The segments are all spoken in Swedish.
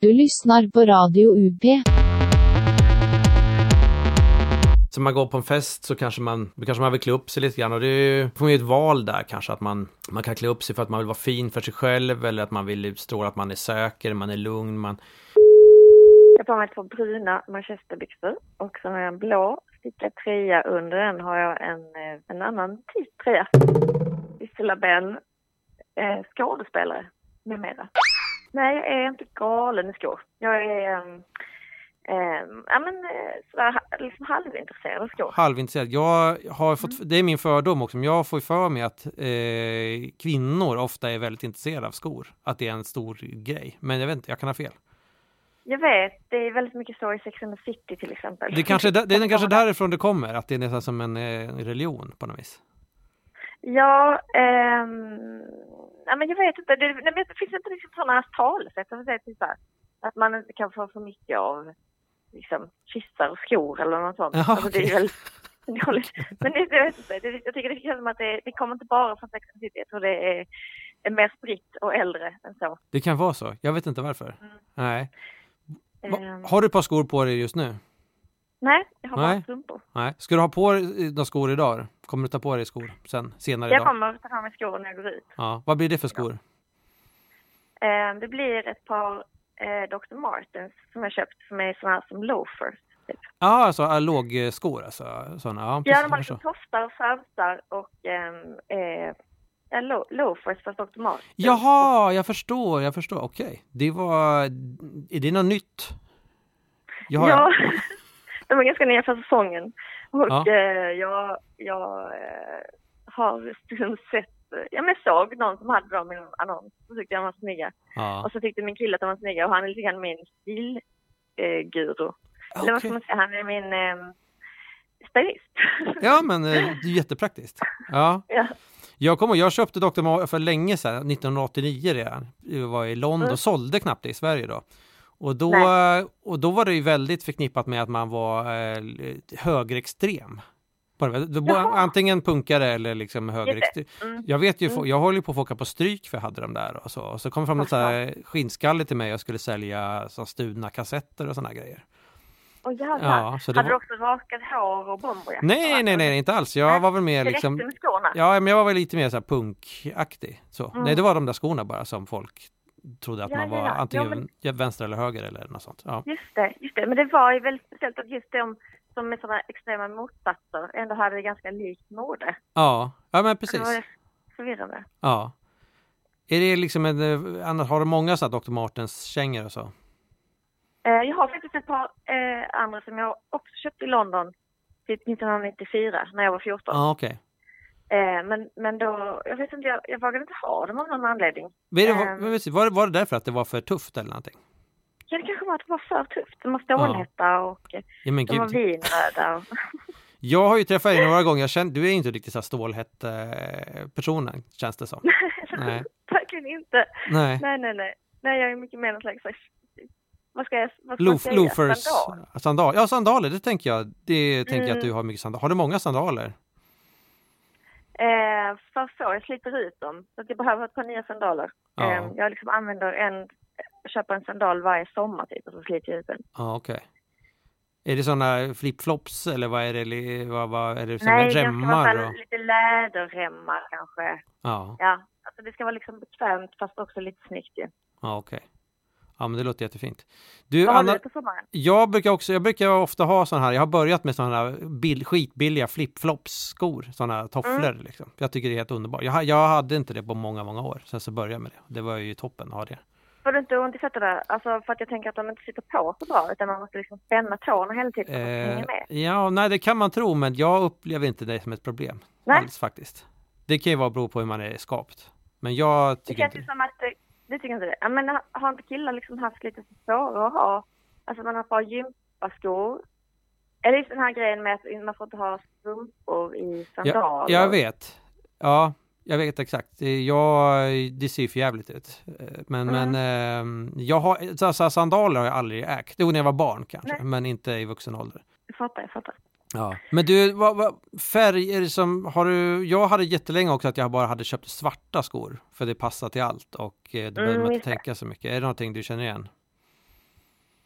Du lyssnar på Radio UP. Så man går på en fest så kanske man, kanske man vill klä upp sig lite grann och det är ju, får man ju ett val där kanske att man, man kan klä upp sig för att man vill vara fin för sig själv eller att man vill utstråla att man är säker, man är lugn, man... Jag har på mig två bruna manchesterbyxor och så har jag en blå stickad tröja. Under den har jag en, eh, en annan typ tröja. Gisela Ben, eh, skådespelare med mera. Nej, jag är inte galen i skor. Jag är um, um, ja, men, eh, sådär, liksom halvintresserad av skor. Halvintresserad. Jag har fått, det är min fördom också, men jag får för mig att eh, kvinnor ofta är väldigt intresserade av skor. Att det är en stor grej. Men jag vet inte, jag kan ha fel. Jag vet, det är väldigt mycket så i Sex and the City till exempel. Det, kanske, det är kanske därifrån det kommer, att det är nästan som en eh, religion på något vis. Ja, ehm, ja, men jag vet inte. Det, nej, men det finns inte liksom sådana talesätt. Vill säga typ så här, att man inte kan få för mycket av liksom, kyssar och skor eller något sånt. Jaha, alltså, det är väl dåligt. Men det, jag vet inte. Det, jag tycker det känns som att det, det kommer inte bara från Sex and the City. Jag tror det är, är mer spritt och äldre än så. Det kan vara så. Jag vet inte varför. Nej. Va, Ehm, har du ett par skor på dig just nu? Nej, jag har Nej. bara strumpor. Nej. Ska du ha på dig några skor idag? Kommer du ta på dig skor sen, senare Jag idag? kommer att ta på mig skor när jag går ut. Ja. Vad blir det för skor? Ehm, det blir ett par eh, Dr. Martens som jag köpt som är sådana här som loafers. Typ. Ja, alltså lågskor alltså. Såna. Ja, Ja, de har jag liksom toftar och fransar och ehm, eh, ja, lo- loafers fast Dr. Martens. Jaha, jag förstår, jag förstår. Okej. Det var... Är det något nytt? Jag har- Ja, de är ganska nya för säsongen. Och Ja. eh, jag, jag eh, har liksom sett, ja men jag såg någon som hade dem i en annons och tyckte de var snygga. ja. Och så tyckte min kille att de var snygga och han är lite grann min stilguru. Eh, guru. Eller vad ska man säga, han är min eh, stylist. Ja, men eh, det är jättepraktiskt. Ja. ja. Jag kommer jag köpte Dr. Mar för länge sedan, 1989 redan. Jag var i London Mm. och sålde knappt det i Sverige då. Och då, Nej. och då var det ju väldigt förknippat med att man var eh, högerextrem. Det- det. Antingen punkare eller liksom högerextrem. Mm. Jag vet ju, Mm. jag håller ju på att åka på stryk för jag hade dem där och så. Och så kom det fram något så skinnskalle till mig och skulle sälja så stulna kassetter och såna grejer. Jävlar. Ja, så det hade var- du också rakat hår och bomberjacka? Nej, nej, nej, inte alls. Jag Nej, var väl mer Det liksom... räckte med skorna? Ja, men jag var väl lite mer så här punkaktig. Så. Mm. Nej, det var de där skorna bara som folk trodde att Ja, man var ja. antingen Ja, men- ja, vänster eller höger eller något sånt. Ja. Just det, just det. Men det var ju väldigt speciellt att just de som med sådana extrema motsatser ändå hade det ganska likt mode. Ja, ja men Det var precis. förvirrande. Ja. Är det liksom en, eh, annars har du många så här Dr. Martens kängor och så? Eh, jag har faktiskt ett par eh, andra som jag också köpte i London typ 1994 när jag var 14. Ja, okej. Eh, men, men då, jag vet inte, jag, jag vågade inte ha dem av någon anledning. Var, det- var, Ehm. men precis, var, det- var det därför att det var för tufft eller någonting? Ja, det kanske var att det var för tufft. De var stålhätta och eh, Ja, de var gud. vinröda. Och... Jag har ju träffat dig några gånger. Jag känner, du är inte riktigt så här stålhätt eh, personen, känns det som. Nej. Verkligen inte. Nej. Nej, nej, nej. Nej, jag är mycket mer någon slags... Vad ska jag, vad ska Loof, säga? loafers, Sandal. sandal. Ja, sandaler, det tänker jag. Det tänker jag att Mm. du har mycket sandaler. Har du många sandaler? Eh, för så, jag sliter ut dem. Så att jag behöver ett par nya sandaler. Ja. Eh, jag liksom använder en, köper en sandal varje sommar typ och så sliter jag ut den. Ja, okej. Är det sådana flipflops eller vad är det? Vad, vad är det som Nej, är det ska remmar? Och, lite läderremmar kanske. ja, Ja, alltså det ska vara liksom bekvämt fast också lite snyggt ju. ja okej. Ja, men det låter jättefint. Du, Vad har Anna, du på sommaren? jag brukar också, jag brukar ofta ha sådana här, jag har börjat med sådana här bil, skitbilliga flipflops-skor, sådana här tofflor Mm. liksom. Jag tycker det är helt underbart. Jag, jag hade inte det på många, många år, sen så började jag med det. Det var ju toppen att ha det. Får du inte ont i fötterna? Alltså för att jag tänker att de inte sitter på så bra utan man måste liksom spänna tårna hela tiden för att Eh, hänga med. ja, nej det kan man tro, men jag upplever inte det som ett problem. Nej. Alls faktiskt. Det kan ju vara bero på hur man är skapt. Men jag Det tycker känns ju inte... som att, eh, det tycker inte det. Ja, Men har inte killar liksom haft lite svårare att ha, alltså man har par gympaskor. Är det just den här grejen med att man får inte ha strumpor i sandaler? Ja, jag vet. Ja, jag vet exakt. Jag, det ser ju för jävligt ut. Eh, Men, Mm. men ehm, jag har, så, så, sandaler har jag aldrig ägt. Jo, när jag var barn kanske, Nej. men inte i vuxen ålder. Jag fattar, jag fattar. Ja. Men du, vad, vad, färg är det som, har du, jag hade jättelänge också att jag bara hade köpt svarta skor, för det passar till allt och eh, då behöver man Mm, inte just det. tänka så mycket. Är det någonting du känner igen?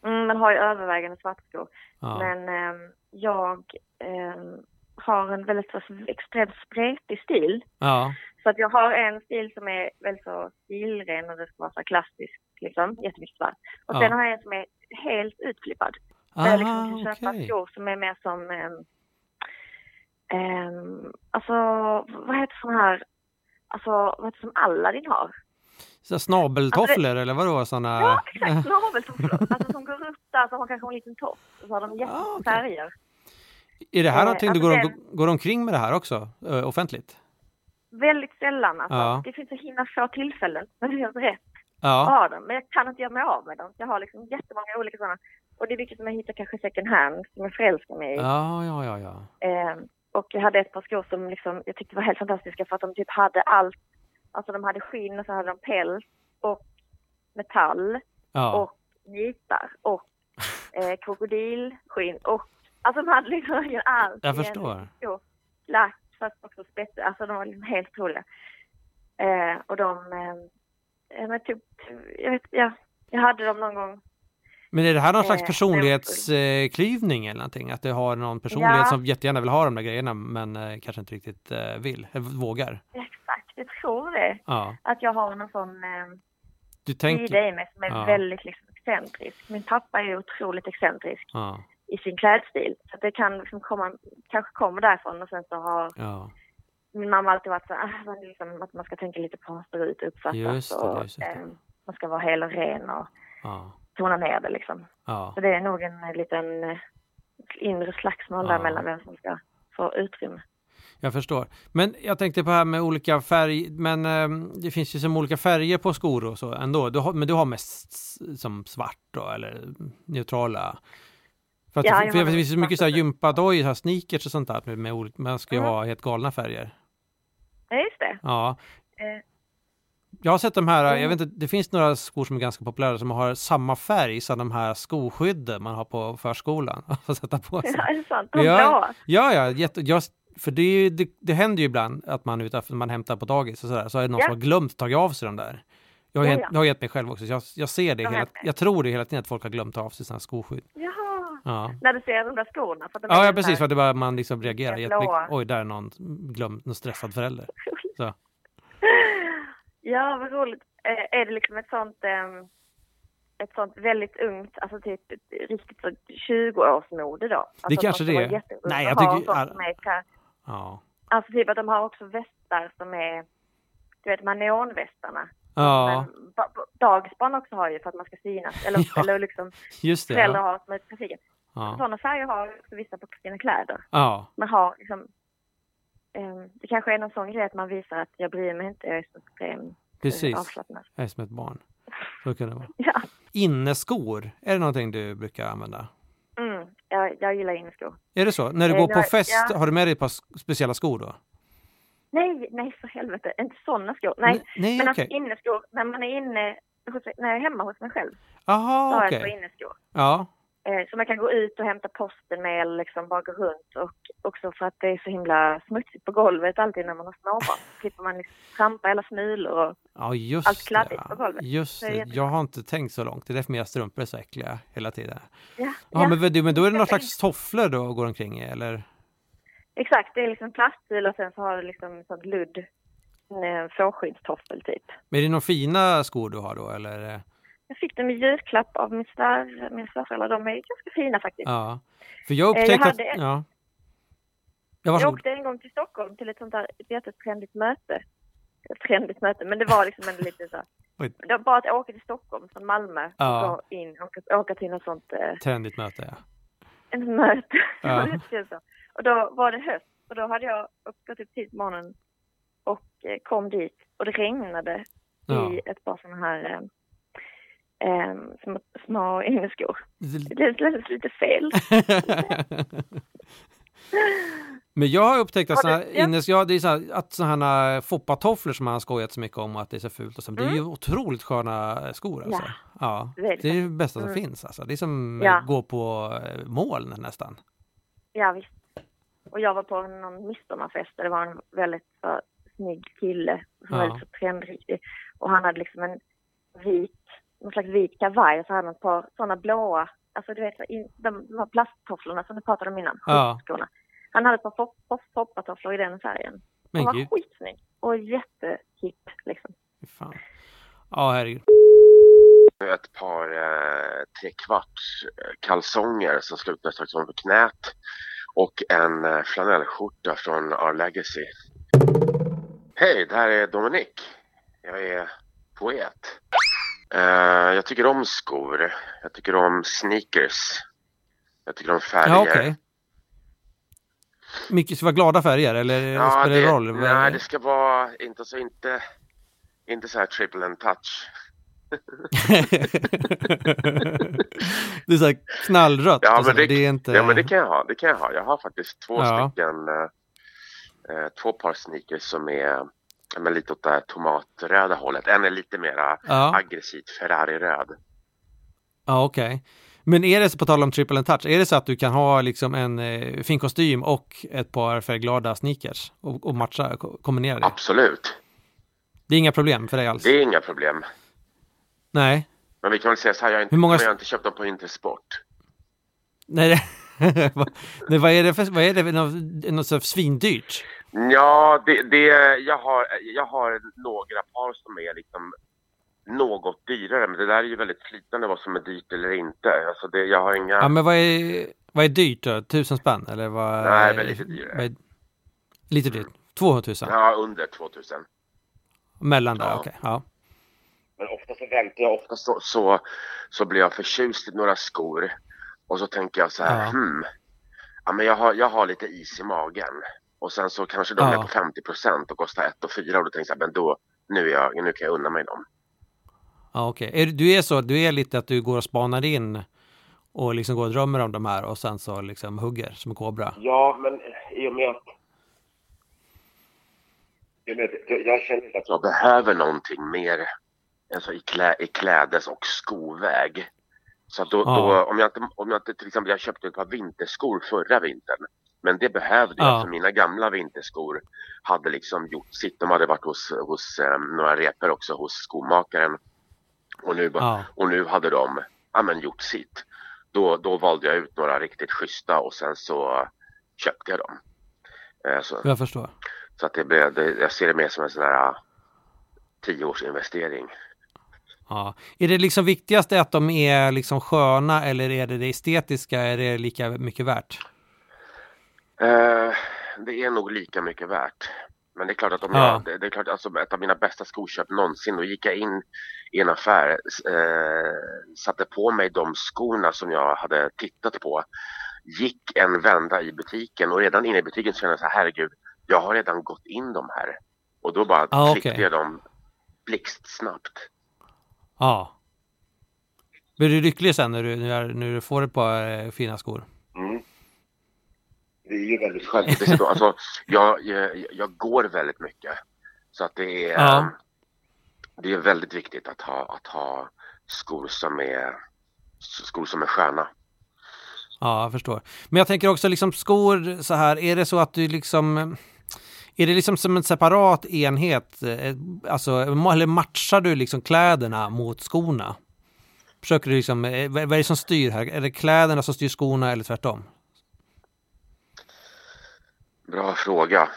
Mm, man har ju övervägande svarta skor. Ja. Men ehm, jag ehm, har en väldigt så, extremt spretig stil. ja. Så att jag har en stil som är väldigt så stilren och det ska vara så klassisk, liksom, jättemycket svart. Och Ja. sen har jag en som är helt utflippad. Där jag liksom kan köpa okej. skor som är mer som, um, alltså vad heter sån här, alltså vad heter som Aladdin har? Så snabeltofflor eller vadå sådana? Ja, exakt, naveltofflor. alltså som går upp där så har kanske en liten topp och så har de jättemycket Ah, okej. färger. Är det här Eh, någonting du alltså går, den- går omkring med det här också? eh, offentligt? Väldigt sällan alltså. Ja. Det finns så himla få tillfällen när det är helt rätt att Ja. ha dem. Men jag kan inte göra mig av med dem. Jag har liksom jättemånga olika sådana. Och det är vilket som jag hittar kanske second hand som jag förälskar mig i. Ja, ja, ja, ja. Eh, och jag hade ett par skor som liksom, jag tyckte var helt fantastiska för att de typ hade allt. Alltså de hade skinn och så hade de päls och metall Ja, och nitar och eh, krokodilskinn och alltså de hade liksom verkligen allt. jag förstår. sko. Lack fast också spets. Alltså de var liksom helt otroliga. Eh, och de, eh, ja, men typ, jag vet, ja, jag hade dem någon gång. Men är det här någon slags Eh, personlighetsklyvning eller någonting? Att du har någon personlighet Ja. som jättegärna vill ha de där grejerna men eh, kanske inte riktigt eh, vill, eller vågar? Exakt, jag tror det. Ja. Att jag har någon sån Du sida tänker... i mig som är Ja. väldigt liksom, excentrisk. Min pappa är otroligt excentrisk Ja, i sin klädstil. Så det kan liksom komma, kanske kommer därifrån och sen så har min mamma alltid varit så ah, men liksom, att man ska tänka lite på hur man ser ut uppfattas Just det, och just det. eh, man ska vara hel och ren och Ja, tona ner det liksom. ja. Så det är nog en eh, liten eh, inre slagsmål där Ja. mellan vem som ska få utrymme. Jag förstår. Men jag tänkte på det här med olika färg, men ehm, det finns ju som olika färger på skor och så ändå. Du har, men du har mest som svart då, eller neutrala? För, att, Ja, för, jag för det finns ju så mycket så här gympadojor, så här sneakers och sånt där, med, med olika, man ska ju Mm. ha helt galna färger. Ja, just det. Ja. Jag har sett de här, Mm. jag vet inte, det finns några skor som är ganska populära som har samma färg som de här skoskydden man har på förskolan. att sätta på sig. ja, är det sant? De Ja. blåa? Ja, ja, jätte, jag, för det, är ju- det, det händer ju ibland att man utanför man hämtar på dagis och sådär, så är det någon Ja. som har glömt tagit av sig de där. Jag har, Ja, ja. jag har gett mig själv också, så jag, jag ser det, Jag hela, jag tror det hela tiden att folk har glömt ta av sig sina skoskydd. Jaha. Ja, När du ser de där skorna? För att de ja, ja precis, för att det bara man liksom reagerar jättemycket. Oj, där är någon glömt, någon stressad förälder. Så. Ja, vad roligt. Eh, är det liksom ett sånt, ehm, ett sånt väldigt ungt, alltså typ riktigt så 20-årsmode då? Alltså Det kanske det är. Nej, jag tycker- all- som är Ja. Alltså typ att de har också västar som är, du vet neonvästarna. ja, Men ba- ba- dagisbarn också har ju för att man ska synas. Eller, Ja. eller liksom just det. föräldrar Ja. har som är trafiken. Ja. Sådana färger har också vissa på sina kläder. ja, Man har liksom, det kanske är någon sån grej att man visar att jag bryr mig inte, jag är så extremt eh, precis. avslappnad. Jag är som ett barn. Så kan det vara. Ja, Inneskor, är det någonting du brukar använda? mm, jag, jag gillar inneskor. Är det så? När du Eh, går på jag- fest, ja. har du med dig ett par speciella skor då? Nej, nej för helvete, inte sådana skor. Nej, N- Nej, men okej. alltså inneskor, när man är inne, hos, när jag är hemma hos mig själv, Jaha, okej. par inneskor. Ja, Eh, så man kan gå ut och hämta posten med eller liksom bara gå runt och också för att det är så himla smutsigt på golvet alltid när man har småbarn. Slipper man liksom trampa alla smulor och ja just Allt kladdigt det. på golvet. Just det. Jag har inte tänkt så långt. Det är därför mina strumpor är så äckliga hela tiden. ja, Ja, men, vad- men då är det någon slags tofflor då går omkring i, eller? Exakt, det är liksom plastbil och sen så har det liksom en sån ludd en eh, fårskyddstoffel typ. Men är det några fina skor du har då, eller? Jag fick dem i julklapp av min svär, min svärföräldrar. De är ganska fina faktiskt. Ja. För jag Eh, jag upptäckte hade att... ett- Ja. Ja, Jag varsågod. åkte en gång till Stockholm till ett sånt där ett jättetrendigt möte. Ett trendigt möte, men det var liksom en lite så. Det var bara att åka till Stockholm från Malmö Ja. och in och åka till något sånt eh, Trendigt möte, ja. ett möte. Ja. Och då var det höst och då hade jag gått upp tidigt på morgonen och eh, kom dit och det regnade Ja. i ett par sådana här eh, eh, små, små inneskor. Det- kändes lite fel. Men jag har upptäckt att såna ja. innes, ja, det är så här, att sådana här foppatofflor som man har skojat så mycket om att det är så fult och så, men det är ju otroligt sköna skor alltså. Ja, Ja, det är det bästa som Mm. finns alltså. Det är som Ja. att gå på eh, moln nästan. Ja, visst. Och jag var på någon midsommarfest där det var en väldigt så, snygg kille som var Ja. lite så trendriktig. Och han hade liksom en vit någon slags vit kavaj och så hade han ett par sådana blåa, alltså du vet de, de här plasttofflorna som du pratade om innan, Ja. skorna. Han hade ett par poppatofflor i den färgen. Men Han var skitsnygg och jättehipp liksom. fan. Ja, herregud. ett par eh, trekvarts eh, kalsonger som slutar strax ovanför knät och en eh, flanellskjorta från Our Legacy. Hej, det här är Dominik. Jag är poet. Eh, jag tycker om skor. Jag tycker om sneakers. Jag tycker om färger. Ja, okej. Mycket ska vara glada färger eller spelar det roll? Nej, det ska vara inte så inte, inte så här triple and touch. det är så här knallrött. Ja, och men det, det är inte... ja men det kan jag ha. Det kan jag ha. Jag har faktiskt två Ja. stycken eh, eh, två par sneakers som är ja, men lite åt det här tomatröda hållet. En är lite mera Ja, aggressivt Ferrari-röd. ja okej. Men är det så, på tal om triple and touch, är det så att du kan ha liksom en eh, fin kostym och ett par färgglada sneakers och, och matcha, ko- kombinera det? Absolut. Det är inga problem för dig alls? Det är inga problem. Nej. Men vi kan väl säga så här, jag har inte, Hur många- jag har inte köpt dem på Intersport. Nej, det... vad- Nej, vad är det för, vad är det något, något så svindyrt? Ja, det, det, jag, har, jag har några par som är liksom något dyrare, men det där är ju väldigt flytande vad som är dyrt eller inte. Alltså det, jag har inga... Ja, men vad är, vad är dyrt då? Tusen spänn eller vad? Nej, men lite dyrare. vad är- Lite dyrt? 200 000? Ja, under 2000. Mellan där, Ja. okej. Ja. Men ofta så väntar jag, ofta så, så, så blir jag förtjust i några skor. Och så tänker jag så här, Ja. hmm. Ja, men jag har, jag har lite is i magen. Och sen så kanske de Ja. är på 50 procent och kostar 1 och 4 och då tänker jag så här, men då, nu, är jag, nu kan jag unna mig dem. Ja, okej. Är, du- är så, du är lite att du går och spanar in och liksom går och drömmer om de här och sen så liksom hugger som en kobra. Ja, men i och med att jag, vet, jag, jag känner att jag behöver någonting mer alltså i, klä, i klädes och skoväg. Så att då, Ja. då, om, jag inte, om jag inte till exempel, jag köpte ett par vinterskor förra vintern. Men det behövde jag, Ja. för mina gamla vinterskor hade liksom gjort sitt. De hade varit hos, hos eh, några repor också hos skomakaren. Och nu, Ja, och nu hade de ja, men, gjort sitt. Då, då valde jag ut några riktigt schyssta och sen så köpte jag dem. Eh, så, jag förstår. så att det blev, det, jag ser det mer som en sån här tioårsinvestering. Ja. Är det liksom viktigaste att de är liksom sköna eller är det det estetiska? Är det lika mycket värt? Eh, det är nog lika mycket värt. Men det är klart att om Ja. jag, det, är klart, alltså ett av mina bästa skoköp någonsin, då gick jag in i en affär, eh, satte på mig de skorna som jag hade tittat på, gick en vända i butiken och redan inne i butiken kände jag så här, herregud, jag har redan gått in de här. Och då bara Ah, klippte okej. jag dem blixtsnabbt. Ja. Blir du lycklig sen när du, när du- när du får ett par eh, fina skor? Mm. Det är ju väldigt skönt. Alltså, jag, jag, jag går väldigt mycket. Så att det är, Ja. ehm, det är väldigt viktigt att ha, att ha skor som är skor som är sköna. Ja, jag förstår. Men jag tänker också liksom skor så här, är det så att du liksom är det liksom som en separat enhet? eh, Alltså, eller matchar du liksom kläderna mot skorna? Försöker du liksom, eh, vad är det som styr här? Är det kläderna som styr skorna eller tvärtom? Bra fråga.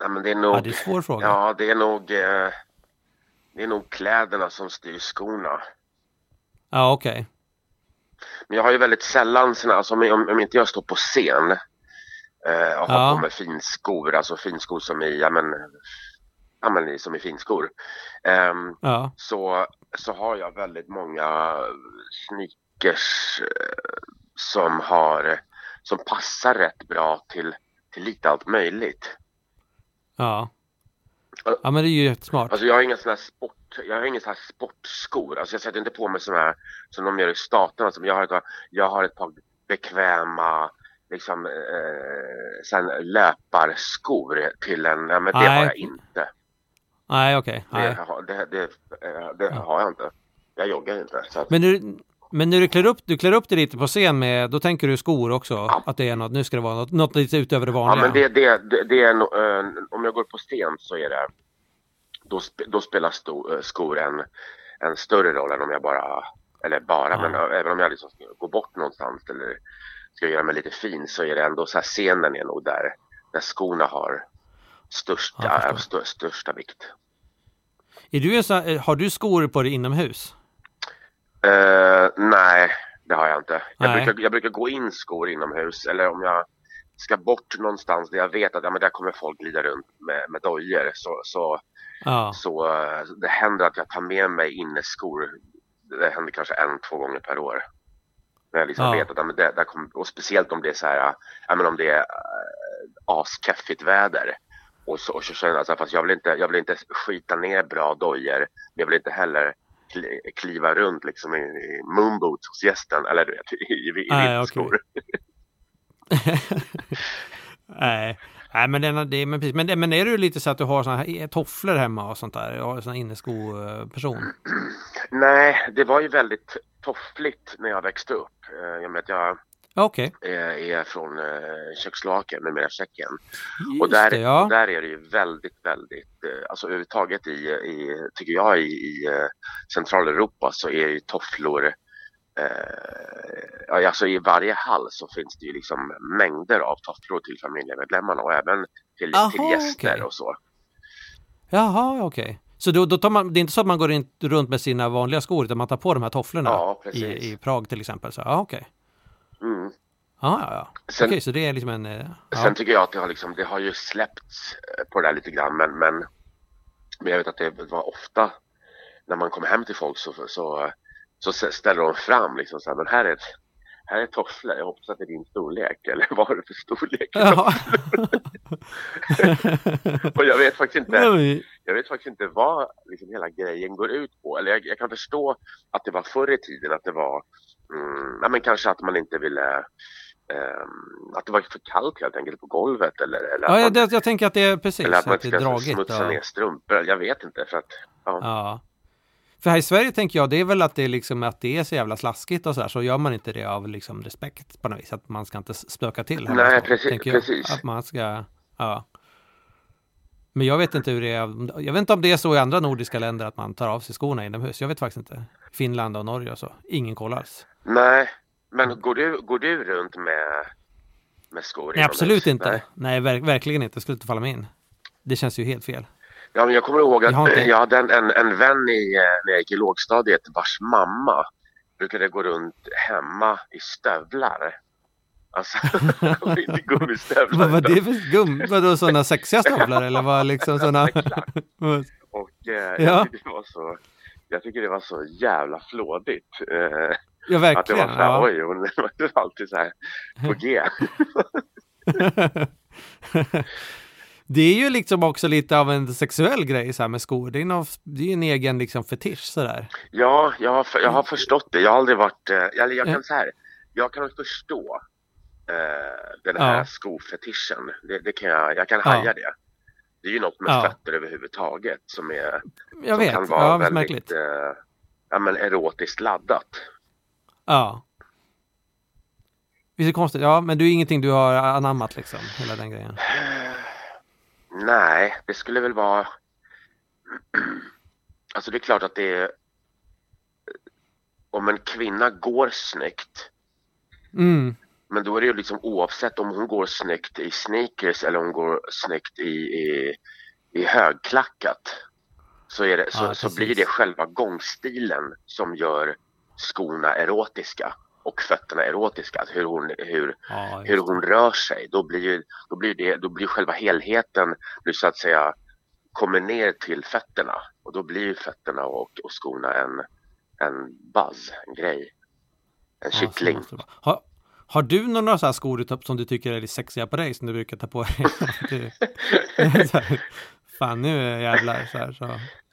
Ja, men det är nog, Ja, det är en svår fråga. ja, det är nog, eh, det är nog kläderna som styr skorna. Ja, okej. Men jag har ju väldigt sällan såna, alltså om, om, om inte jag står på scen eh, och har Ja. på mig finskor, alltså finskor som i, ja men, ja men som i finskor. Ehm, Ja, så, så har jag väldigt många sneakers eh, som har, som passar rätt bra till, till lite allt möjligt. ja. Ja, men det är ju jättesmart. Alltså jag har inga såna här sport, jag har inga såna här sportskor. Alltså jag sätter inte på mig såna här som de gör i staterna. Som jag, har ett, jag har ett par bekväma liksom, eh, sen löparskor till en, ja, men det Nej. har jag inte. Nej, okej. Det, Nej. har- det, det, eh, det har jag inte. Jag joggar inte. Att, Men men när du klär upp, du klär upp dig lite på scen med, då tänker du skor också? Ja. Att det är något, nu ska det vara något, något lite utöver det ja vanliga? men det, det, det, det är eh, om jag går på sten så är det då, då spelar sto, eh, skor en, en större roll än om jag bara, eller bara, Ja. men eh, även om jag liksom ska gå bort någonstans eller ska göra mig lite fin så är det ändå så här scenen är nog där, där skorna har största, Ja, stö, största vikt. Är du en sån, har du skor på dig inomhus? Eh, nej, det har jag inte. Jag brukar, jag brukar gå in skor inomhus eller om jag ska bort någonstans där jag vet att ja, men där kommer folk glida runt med, med dojor så, så, Ja. så eh, det händer att jag tar med mig inneskor. Det händer kanske en, två gånger per år. När jag liksom Ja. vet att ja, men det, där kommer, och speciellt om det är så här, ja, men om det är askeffigt väder. Och så, och så känner jag så här, fast jag vill, inte, jag vill inte skita ner bra dojor. Men jag vill inte heller kliva runt liksom i, i moonboots hos gästen. Eller du vet, i, i, i Nej, vinterskor. Nej. Nej, men, den, det, men, precis. Men, men är du lite så att du har såna här tofflor hemma och sånt där? Jag är sån innesko-person. Nej, det var ju väldigt toffligt när jag växte upp. Eh, Jag, med jag Ja, Okej. eh, är från eh, Tjeckoslovakien, numera Tjeckien. Just Och där, det, ja. där är det ju väldigt, väldigt, eh, alltså överhuvudtaget i, i tycker jag i, i Centraleuropa så är ju tofflor, eh, alltså i varje hall så finns det ju liksom mängder av tofflor till familjemedlemmarna och även till, Aha, till gäster okej. och så. Jaha, okej. Så då, då tar man, det är inte så att man går in, runt med sina vanliga skor utan man tar på de här tofflorna Ja, i, precis. i Prag till exempel? Så, ja, okej. Mm. Ja, ja, ja. Sen- Okej, så det är liksom en... eh, Ja. Sen tycker jag att det har, liksom, det har ju släppts eh, på det där lite grann men, men, men jag vet att det var ofta när man kom hem till folk så, så, så ställer de fram liksom så här, men här är, här är tofflor, jag hoppas att det är din storlek eller vad har du för storlek? Och jag vet faktiskt inte, jag vet faktiskt inte vad liksom, hela grejen går ut på. Eller jag, jag kan förstå att det var förr i tiden att det var, mm, ja, men kanske att man inte ville ehm, att det var för kallt helt enkelt på golvet eller, eller, Ja, man, det, jag tänker att det är precis, eller att man inte ska smutsa ner strumpor. Jag vet inte för att ja. Ja. För här i Sverige tänker jag, det är väl att det är liksom att det är så jävla slaskigt och så här, så gör man inte det av liksom respekt på något vis, att man ska inte spöka till. hemma Nej, någon, precis- precis. Att man ska, ja. Men jag vet inte hur det är, jag vet inte om det är så i andra nordiska länder att man tar av sig skorna inomhus. Jag vet faktiskt inte. Finland och Norge och så, ingen koll alls. Nej, men går du, går du runt med, med skor Nej, absolut inte. Nej. Nej, verk- verkligen inte. Det skulle inte falla mig in. Det känns ju helt fel. Ja, men jag kommer ihåg att Jag inte- jag hade en, en, en vän i, eh, när jag gick i lågstadiet vars mamma brukade gå runt hemma i stövlar. Alltså, inte gummistövlar. Vad var det för gum? Vadå sådana sexiga stövlar eller vad liksom sådana? Och eh, Ja. jag, tycker det var så, jag tycker det var så jävla flådigt. Eh, Ja, att det verkligen. var så här, ja. oj, hon var alltid så här på G. Det är ju liksom också lite av en sexuell grej så här med skor. Det är, någon, det är en egen liksom fetisch sådär. Ja, jag har, jag har förstått det. Jag har aldrig varit, eh, eller jag Ja. kan så här, jag kan förstå eh, den här Ja. skofetischen. Det, det kan jag, jag kan Ja. haja det. Det är ju något med Ja. fötter överhuvudtaget som, är, Jag som vet, kan vara ja väldigt märkligt. eh, ja, men erotiskt laddat. Ja. Visst är det konstigt? Ja, men det är ingenting du har anammat liksom, hela den grejen. Nej, det skulle väl vara... Alltså det är klart att det är... Om en kvinna går snyggt, Mm. men då är det ju liksom oavsett om hon går snyggt i sneakers eller om hon går snyggt i, i, i högklackat. Så, är det, så, Ja, så blir det själva gångstilen som gör skorna erotiska och fötterna erotiska. Hur hon, hur, Ja, hur hon rör sig. Då blir, ju- då blir, det, då blir själva helheten blir så att säga kommer ner till fötterna och då blir ju fötterna och, och skorna en, en buzz, en grej. En Ja, kittling. Har, har du några så här skor som du tycker är lite sexiga på dig som du brukar ta på dig? Du- här, Fan nu jävlar så här så.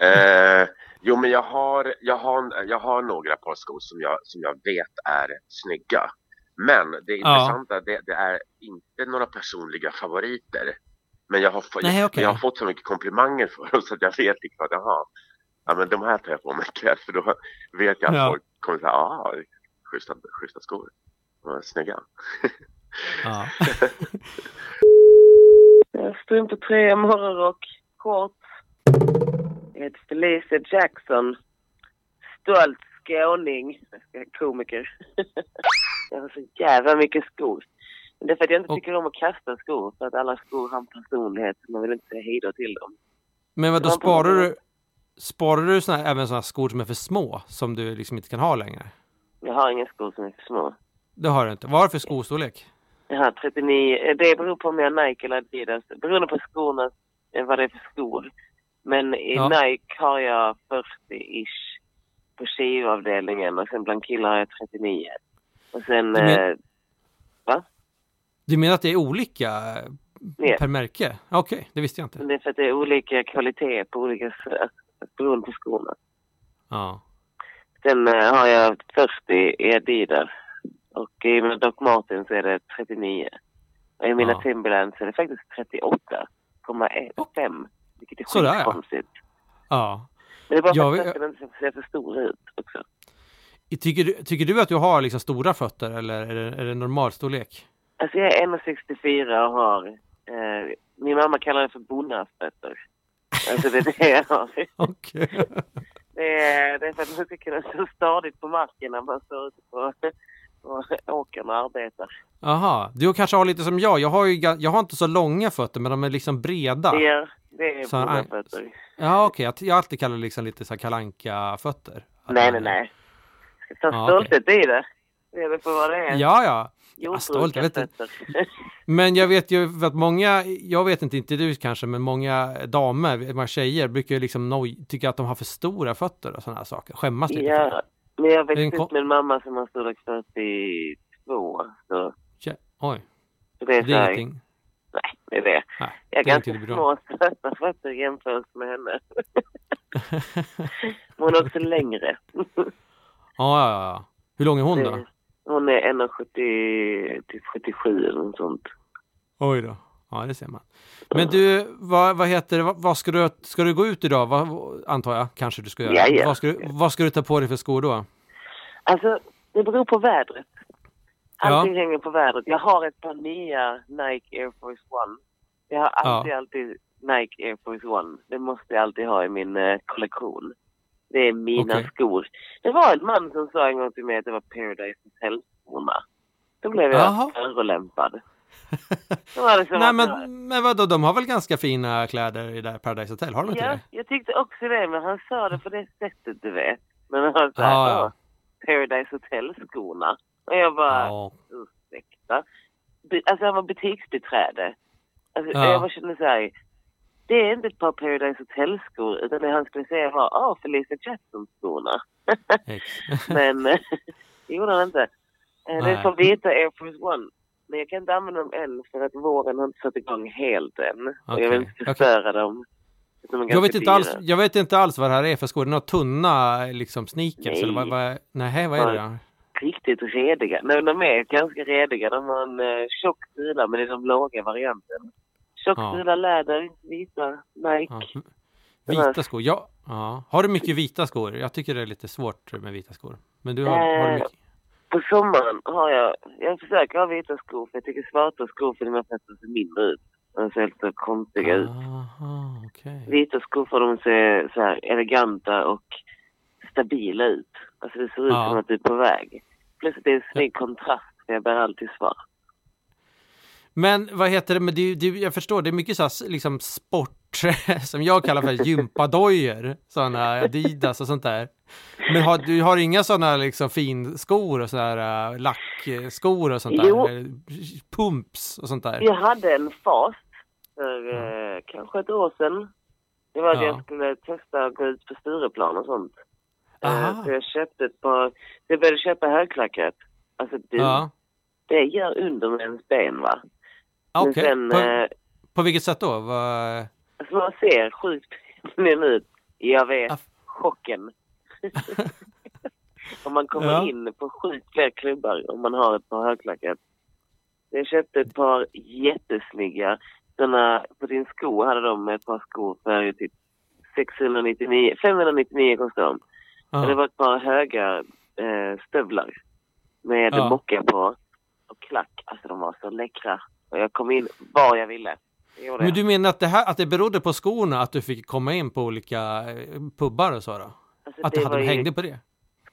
Eh, jo men jag har, jag, har, jag har några par skor som jag, som jag vet är snygga. Men det Ja. intressanta det, det är inte några personliga favoriter. Men jag har, Nej, jag, okej. jag har fått så mycket komplimanger för dem så att jag vet liksom att jaha, ja men de här tar jag på mig ikväll för då vet jag att Ja. folk kommer säga ah, schyssta, schyssta skor. De är snygga. Ja. Strumpor, tröja, morgonrock, shorts. Heter Felicia Jackson. Stolt skåning. Komiker. jag har så jävla mycket skor. Men det är för att jag inte tycker om att kasta skor. För att alla skor har en personlighet. Man vill inte säga hejdå till dem. Men vad då sparar du, sparar du såna, här- även sådana skor som är för små som du liksom inte kan ha längre? Jag har inga skor som är för små. Det har du inte. Vad har du för skostorlek? Jag har 39. eh, Det beror på om jag har Nike eller Adidas. Beroende på skorna, eh, vad det är för skor. Men i Ja. Nike har jag 40-ish på tjejavdelningen och sen bland killar har jag 39. Och sen... Du men- eh, Du menar att det är olika Ja. per märke? Okej, det visste jag inte. det är för att det är olika kvalitet på olika sätt beroende på skorna. Ja. Sen eh, har jag 40 i Adidas och i mina Doc Martens är det 39. Och i mina Ja. Timberlands är det faktiskt 38,5. Vilket är Sådär, ja. skitkonstigt. ja. Men det är bara Jag för att fötterna inte ska se för stora ut också. Tycker du, tycker du att du har liksom stora fötter eller är det, är det normalstorlek? Alltså jag är 1,64 och har... Eh, min mamma kallar det för bonnafötter. Alltså det är det jag har. Okej. Det är, det är för att man ska kunna stå stadigt på marken när man står ute på, på åkern och arbetar. Aha, du kanske har lite som jag. Jag har ju jag har inte så långa fötter men de är liksom breda. Det det är Så han- bonnafötter. Ja okej, jag, jag har alltid kallat det liksom lite så kalanka fötter Nej, nej, nej. Ska ta Ja, stolthet i det. Det är väl för vad det är. Ja, ja. Ja, stolt, jag vet inte. Men jag vet ju att många, jag vet inte, inte du kanske, men många damer, många tjejer brukar ju liksom noj, tycka att de har för stora fötter och sådana här saker. Skämmas lite för. Ja, men jag växte upp med en mamma som har storlek 42. Så Ja, Oj, så det är det är ingenting. nej, det är det. Nej, Jag har är ganska ingenting bra. små söta fötter jämfört med henne. Hon är också längre. Ja, ja, ja. Hur lång är hon då? Hon är 1,70 till 77 eller något sånt. Oj då. Ja, det ser man. Men du, vad, vad heter det, vad, vad ska du, ska du gå ut idag? Vad, antar jag, kanske du ska göra. Ja, ja. Vad, ska du, vad ska du ta på dig för skor då? Alltså, det beror på vädret. Ja. Allting hänger på vädret. Jag har ett par nya Nike Air Force One. Jag har alltid, alltid Nike Air Force One. Det måste jag alltid ha i min eh, kollektion. Det är mina Okej. skor. Det var en man som sa en gång till mig att det var Paradise Hotel-skorna. Då blev jag Jaha. förolämpad. Nej men, men vadå, de har väl ganska fina kläder i där Paradise Hotel, har de inte Ja, det? jag tyckte också det, men han sa det på det sättet, du vet. Men han sa Ja, ja, ja. Paradise Hotel-skorna. Och jag bara, Ja. ursäkta. Alltså han var butiksbiträde. Alltså, Ja. Jag bara kände så här, det är inte ett par Paradise Hotel-skor, utan det han skulle säga var, ah, Felicia Jackson-skorna. Men det gjorde han inte. Eh, Det är Nej. som vita Air Force One. Men jag kan inte använda dem än för att våren har inte satt igång helt än. Och jag vill inte förstöra dem. De är Jag vet, inte alls, jag vet inte alls vad det här är för skor. Det är några tunna liksom sneakers Nej. vad, vad, nej, vad är det då? riktigt rediga. Nej, de är ganska rediga. De har en eh, tjock sula, men det är de låga varianten. Tjock Ja. läder, vita, Nike. Ja. Vita skor, ja, ja. Har du mycket vita skor? Jag tycker det är lite svårt med vita skor. Men du har, har du Eh, mycket? På sommaren har jag, jag försöker ha vita skor för jag tycker svarta skor för mina fötter ser mindre ut. De ser så konstiga ut. Okej. Vita skor får de se så här eleganta och stabila ut. Alltså det ser ut Ja. som att du är på väg. Plus att det är en snygg kontrast för jag bär alltid svart. Men vad heter det, men det, det, jag förstår, det är mycket så här, liksom sport som jag kallar för gympadojor. Sådana Adidas och sånt där. Men har, du har inga sådana liksom finskor och sådana uh, lackskor och sånt där? Jo. Pumps och sånt där? Jag hade en fas för eh, kanske ett år sedan. Det var att Ja. jag skulle testa att gå ut på Stureplan och sånt. Aha. så jag köpte ett par, jag började köpa högklackat. Alltså du, Ja, det gör under med ens ben va. Okej. Men sen, På, eh, på vilket sätt då? Vad... alltså man ser sjukt feminin ut. Jag vet, Aff. chocken. om man kommer Ja. in på sjukt fler klubbar om man har ett par högklackat. Jag köpte ett par jättesnygga. Såna, på din sko hade de ett par skor för typ 699, 599 kostade de. Ja. Det var ett par höga eh, stövlar med Ja. mocka på och klack. Alltså de var så läckra. Och jag kom in var jag ville. Men du menar att det, här, att det berodde på skorna att du fick komma in på olika eh, pubbar och så då? Alltså, Att det hade, var ju- hängde på det?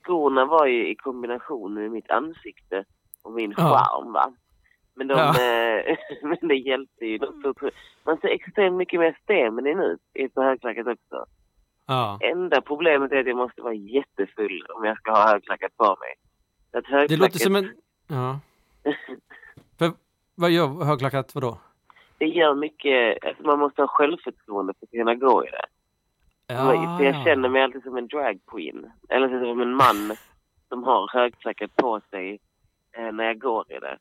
Skorna var ju i kombination med mitt ansikte och min Ja. charm va. Men, de, Ja. eh, men det hjälpte ju otroligt. Man ser extremt mycket mer feminin ut i ett par högklackat också. Ja. Enda problemet är att jag måste vara jättefull om jag ska ha högklackat på mig. Att Det högklackat, låter som en... Ja. Vad gör högklackat vadå? det gör mycket, alltså man måste ha självförtroende för att kunna gå i det. Ja, för jag ja. känner mig alltid som en drag queen. Eller så som en man som har högklackat på sig eh, när jag går i det.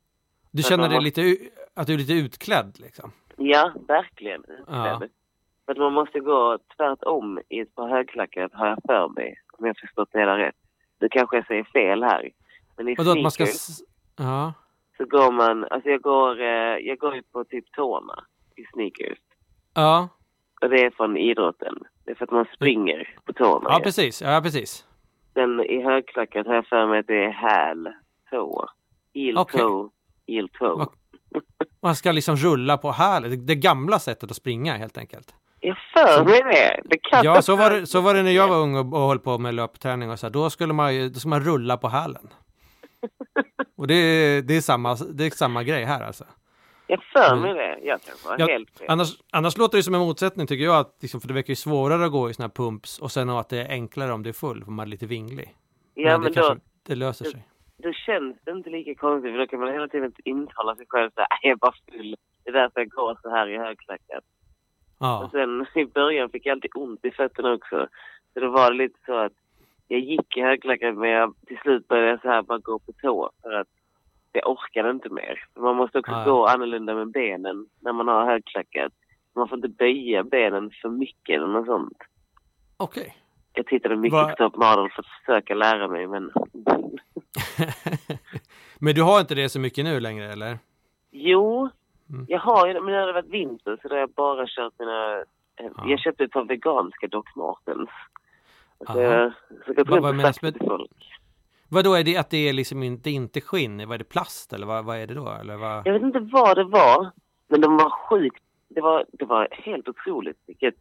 Du känner dig måste- lite, att du är lite utklädd liksom? Ja, verkligen. Ja. För att man måste gå tvärtom i ett par högklackat har jag för mig. Om jag förstått det hela rätt. Nu kanske jag säger fel här. Men i Vadå att man ska... sneakers s- Ja. Så går man, alltså jag går, eh, jag går ju på typ tårna i sneakers. Ja. Och det är från idrotten. Det är för att man springer på tårna. Ja, precis. Ja, precis. Sen i högklackat har jag för mig att det är häl, tå. Okej. toe, heel toe. Vad- Man ska liksom rulla på hälen. Det, det gamla sättet att springa helt enkelt. Jag för mig det. det kan Ja, så var det, så var det när jag var ung och, och höll på med löpträning och så här. Då skulle man ju, då skulle man rulla på hälen. Och det, är- det, är samma, det är samma grej här alltså. Jag för Mm. mig det. Jag kanske har Ja, helt fel. Annars, annars låter det som en motsättning tycker jag, att, liksom, för det verkar ju svårare att gå i såna här pumps och sen att det är enklare om det är full, för man är lite vinglig. Ja, men det, då, det löser sig. då känns det inte lika konstigt för då kan man hela tiden intala sig själv såhär, jag är bara full. Det är därför jag går så här i högklackat. Ja. Och sen i början fick jag alltid ont i fötterna också. Så då var det lite så att jag gick i högklackat men jag, till slut började jag så här bara gå på tå för att jag orkade inte mer. Man måste också ja. gå annorlunda med benen när man har högklackat. Man får inte böja benen för mycket eller något sånt. Okej. Jag tittade mycket Va- på Top Model för att försöka lära mig men Men du har inte det så mycket nu längre eller? Jo, Mm. jag har ju men nu har det varit vinter så då har jag bara kört mina... Ja. Jag köpte ett par veganska Doc Martens. Jag så jag Vad- och med- folk. Vad då är det att det är liksom inte, inte skinn? Vad är det plast eller vad, vad är det då? Eller vad? Jag vet inte vad det var, men de var sjukt... Det var, det var helt otroligt vilket,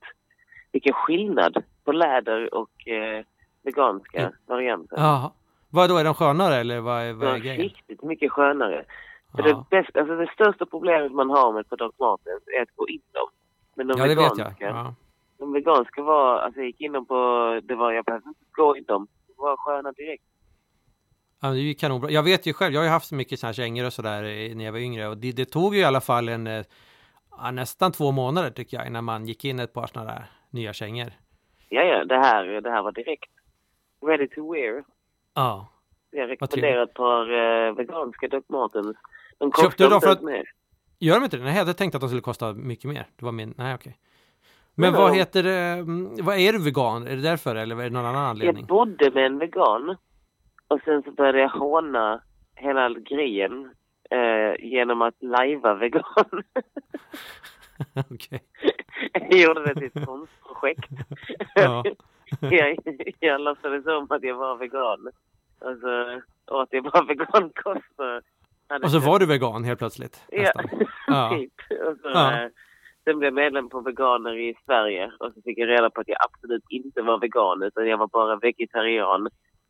vilken skillnad på läder och eh, veganska Mm. varianter. Jaha. Vad då är de skönare eller vad är, Det vad är grejen? riktigt mycket skönare. För Ja. det, bästa, alltså det största problemet man har med par Doc Martens är att gå in dem. Men de ja, det veganska. Ja. De veganska var, alltså jag gick in på, det var, jag behövde inte gå in dem. Det var sköna direkt. Ja, det är ju kanonbra. Jag vet ju själv, jag har ju haft så mycket sådana här kängor och sådär i- när jag var yngre och det, det tog ju i alla fall en, eh, ja, nästan två månader tycker jag innan man gick in ett par sådana där nya kängor. Ja, ja, det här, det här var direkt. Ready to wear. Ja. Jag rekommenderar ett par eh, veganska Doc Martens. De Köpte kostar du dem för att- mer. Gör de inte det? Nej, jag hade tänkt att de skulle kosta mycket mer. Det var min, nej okej. Men Men vad heter det, mm, vad är du vegan? Är det därför eller är det någon annan anledning? Jag bodde med en vegan och sen så började jag håna hela grejen eh, genom att lajva vegan. Okej. jag gjorde det till ett konstprojekt. Ja. jag, jag låtsades om att jag var vegan. Och så åt jag bara vegankost. och så var du vegan helt plötsligt. Ja. Ja. typ. Och så, Ja. Sen blev jag medlem på Veganer i Sverige och så fick jag reda på att jag absolut inte var vegan utan jag var bara vegetarian.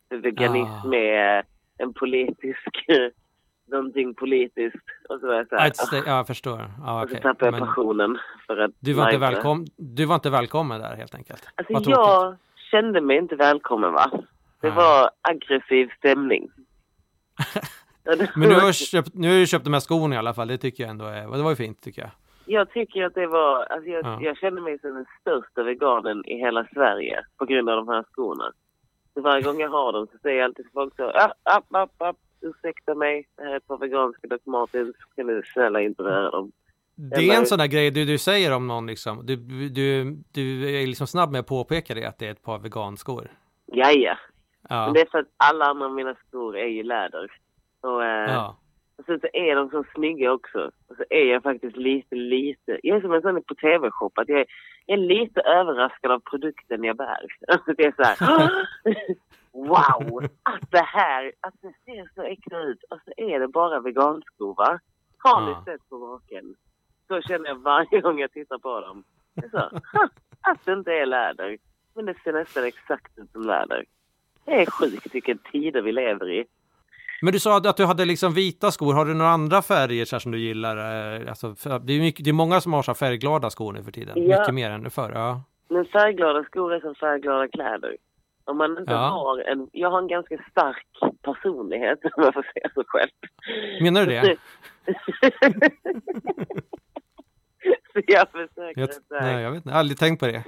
För veganism Ah. är eh, en politisk, någonting politiskt. Och så var jag så här, steg, ja, jag förstår. Ja, och så tappade jag Men passionen för att du var, inte välkom, du var inte välkommen där helt enkelt. Alltså Vad tråkigt. jag kände mig inte välkommen va. Det Nej. var aggressiv stämning. Men nu har, du köpt, nu har du köpt de här skorna i alla fall. Det tycker jag ändå är, det var ju fint tycker jag. Jag tycker att det var, alltså jag, Ja. jag kände mig som den största veganen i hela Sverige på grund av de här skorna. Så varje gång jag har dem så säger jag alltid till folk så, app, app, app, app, ursäkta mig, det här är ett par veganska Doc Martens, kan du snälla inte röra dem? Det är en sån där grej du, du säger om någon liksom. Du, du, du är liksom snabb med att påpeka det att det är ett par veganskor. Jaja, Ja. men det är för att alla andra mina skor är ju läder. Och, eh, ja. Sen så är de så snygga också. Och så är jag faktiskt lite, lite, jag är som en sån på tv-shop, att jag är, jag är lite överraskad av produkten jag bär. Alltså det är så här, wow, att det här, att det ser så äkta ut och så är det bara veganskor va? Har ni Ja. sett på maken? Så känner jag varje gång jag tittar på dem. Det är så, "Ha, att det inte är läder. Men det ser nästan exakt ut som läder. Det är sjukt vilken tider vi lever i. Men du sa att du hade liksom vita skor. Har du några andra färger så som du gillar? Eh, Alltså, det, är mycket, det är många som har så färgglada skor nu för tiden. Ja. Mycket mer än förr. Ja. Men färgglada skor är som färgglada kläder. Om man inte Ja. har en... Jag har en ganska stark personlighet, om jag får säga så själv. Menar du det? så jag försöker Jag, nej, jag vet inte. Aldrig tänkt på det.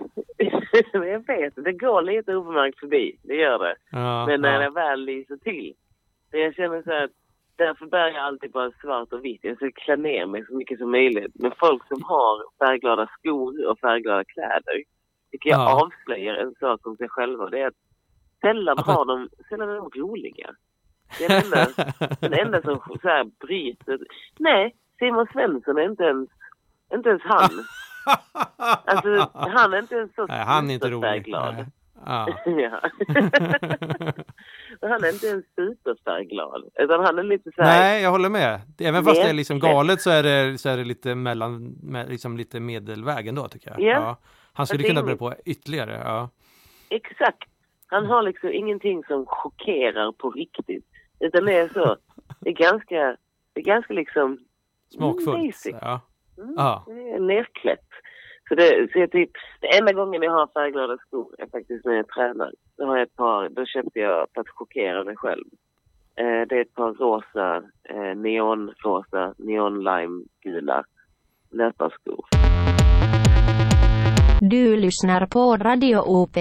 Men jag vet, det går lite obemärkt förbi. Det gör det. Ja, Men när ja. det väl lyser till. Jag känner så här därför bär jag alltid bara svart och vitt. Jag ska klä ner mig så mycket som möjligt. Men folk som har färgglada skor och färgglada kläder tycker jag Ja. avslöjar en sak om sig själva. Det är att sällan har de, sällan är de roliga. Det är den enda, den enda som så här bryter. Nej, Simon Svensson är inte ens, inte ens han. Alltså, han är inte ens så Nej, han är inte rolig. Nej. Ja. Ja. Han är inte ens superfärgglad. Utan han är lite så här... Nej, jag håller med. Även fast det är liksom galet så är det, så är det lite mellan, liksom lite medelväg ändå tycker jag. Ja. Han skulle kunna bre på ytterligare. Ja. Exakt. Han har liksom ingenting som chockerar på riktigt. Utan det är så. Det är ganska, det är ganska liksom... Smakfullt. Basic. Ja. Mm, Ja. Nerklätt. Så det, så jag typ, det enda gången jag har färgglada skor är faktiskt när jag tränar. Då har jag ett par, då köpte jag för att chockera mig själv. Eh, det är ett par rosa, eh, neonrosa, neon lime gula löparskor. Du lyssnar på Radio OP.